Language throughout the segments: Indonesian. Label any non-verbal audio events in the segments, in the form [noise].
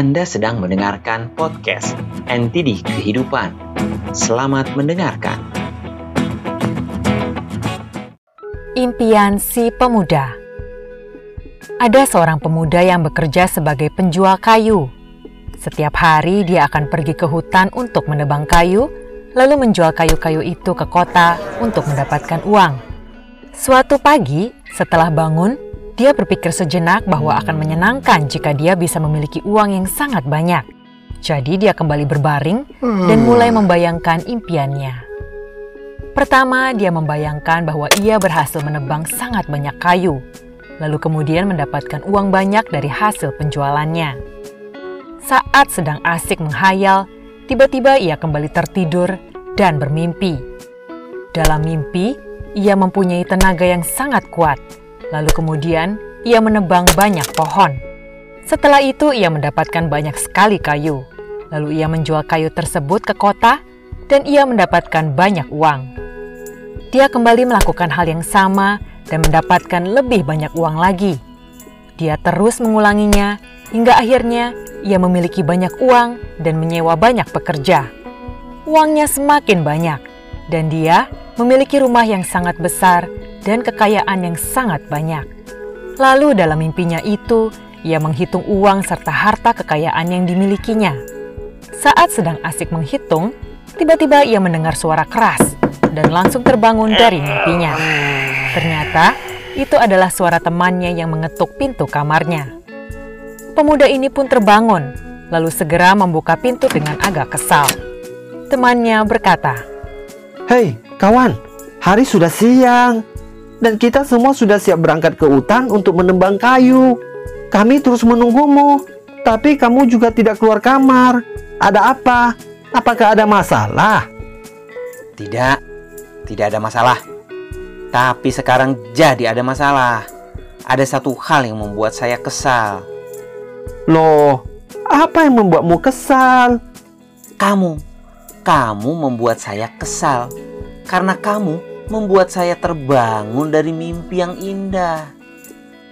Anda sedang mendengarkan podcast NTD Kehidupan. Selamat mendengarkan. Impian si pemuda Ada seorang pemuda yang bekerja sebagai penjual kayu. Setiap hari dia akan pergi ke hutan untuk menebang kayu, lalu menjual kayu-kayu itu ke kota untuk mendapatkan uang. Suatu pagi, setelah bangun, dia berpikir sejenak bahwa akan menyenangkan jika dia bisa memiliki uang yang sangat banyak. Jadi dia kembali berbaring dan mulai membayangkan impiannya. Pertama, dia membayangkan bahwa ia berhasil menebang sangat banyak kayu, lalu kemudian mendapatkan uang banyak dari hasil penjualannya. Saat sedang asik menghayal, tiba-tiba ia kembali tertidur dan bermimpi. Dalam mimpi, ia mempunyai tenaga yang sangat kuat Lalu kemudian ia menebang banyak pohon. Setelah itu ia mendapatkan banyak sekali kayu. Lalu ia menjual kayu tersebut ke kota dan ia mendapatkan banyak uang. Dia kembali melakukan hal yang sama dan mendapatkan lebih banyak uang lagi. Dia terus mengulanginya hingga akhirnya ia memiliki banyak uang dan menyewa banyak pekerja. Uangnya semakin banyak dan dia memiliki rumah yang sangat besar dan kekayaan yang sangat banyak. Lalu dalam mimpinya itu, ia menghitung uang serta harta kekayaan yang dimilikinya. Saat sedang asik menghitung, tiba-tiba ia mendengar suara keras dan langsung terbangun dari mimpinya. Ternyata itu adalah suara temannya yang mengetuk pintu kamarnya. Pemuda ini pun terbangun, lalu segera membuka pintu dengan agak kesal. Temannya berkata, "Hei, kawan, hari sudah siang dan kita semua sudah siap berangkat ke hutan untuk menembang kayu. Kami terus menunggumu, tapi kamu juga tidak keluar kamar. Ada apa? Apakah ada masalah? Tidak, tidak ada masalah. Tapi sekarang jadi ada masalah. Ada satu hal yang membuat saya kesal. Loh, apa yang membuatmu kesal? Kamu, kamu membuat saya kesal karena kamu membuat saya terbangun dari mimpi yang indah.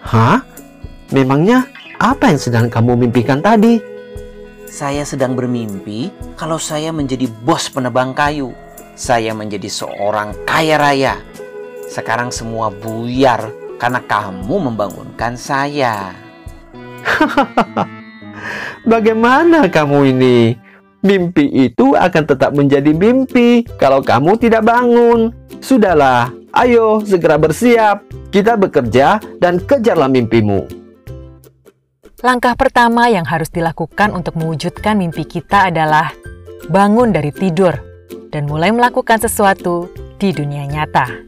Hah? Memangnya apa yang sedang kamu mimpikan tadi? Saya sedang bermimpi kalau saya menjadi bos penebang kayu. Saya menjadi seorang kaya raya. Sekarang semua buyar karena kamu membangunkan saya. [laughs] Bagaimana kamu ini? Mimpi itu akan tetap menjadi mimpi kalau kamu tidak bangun. Sudahlah, ayo segera bersiap. Kita bekerja dan kejarlah mimpimu. Langkah pertama yang harus dilakukan untuk mewujudkan mimpi kita adalah bangun dari tidur dan mulai melakukan sesuatu di dunia nyata.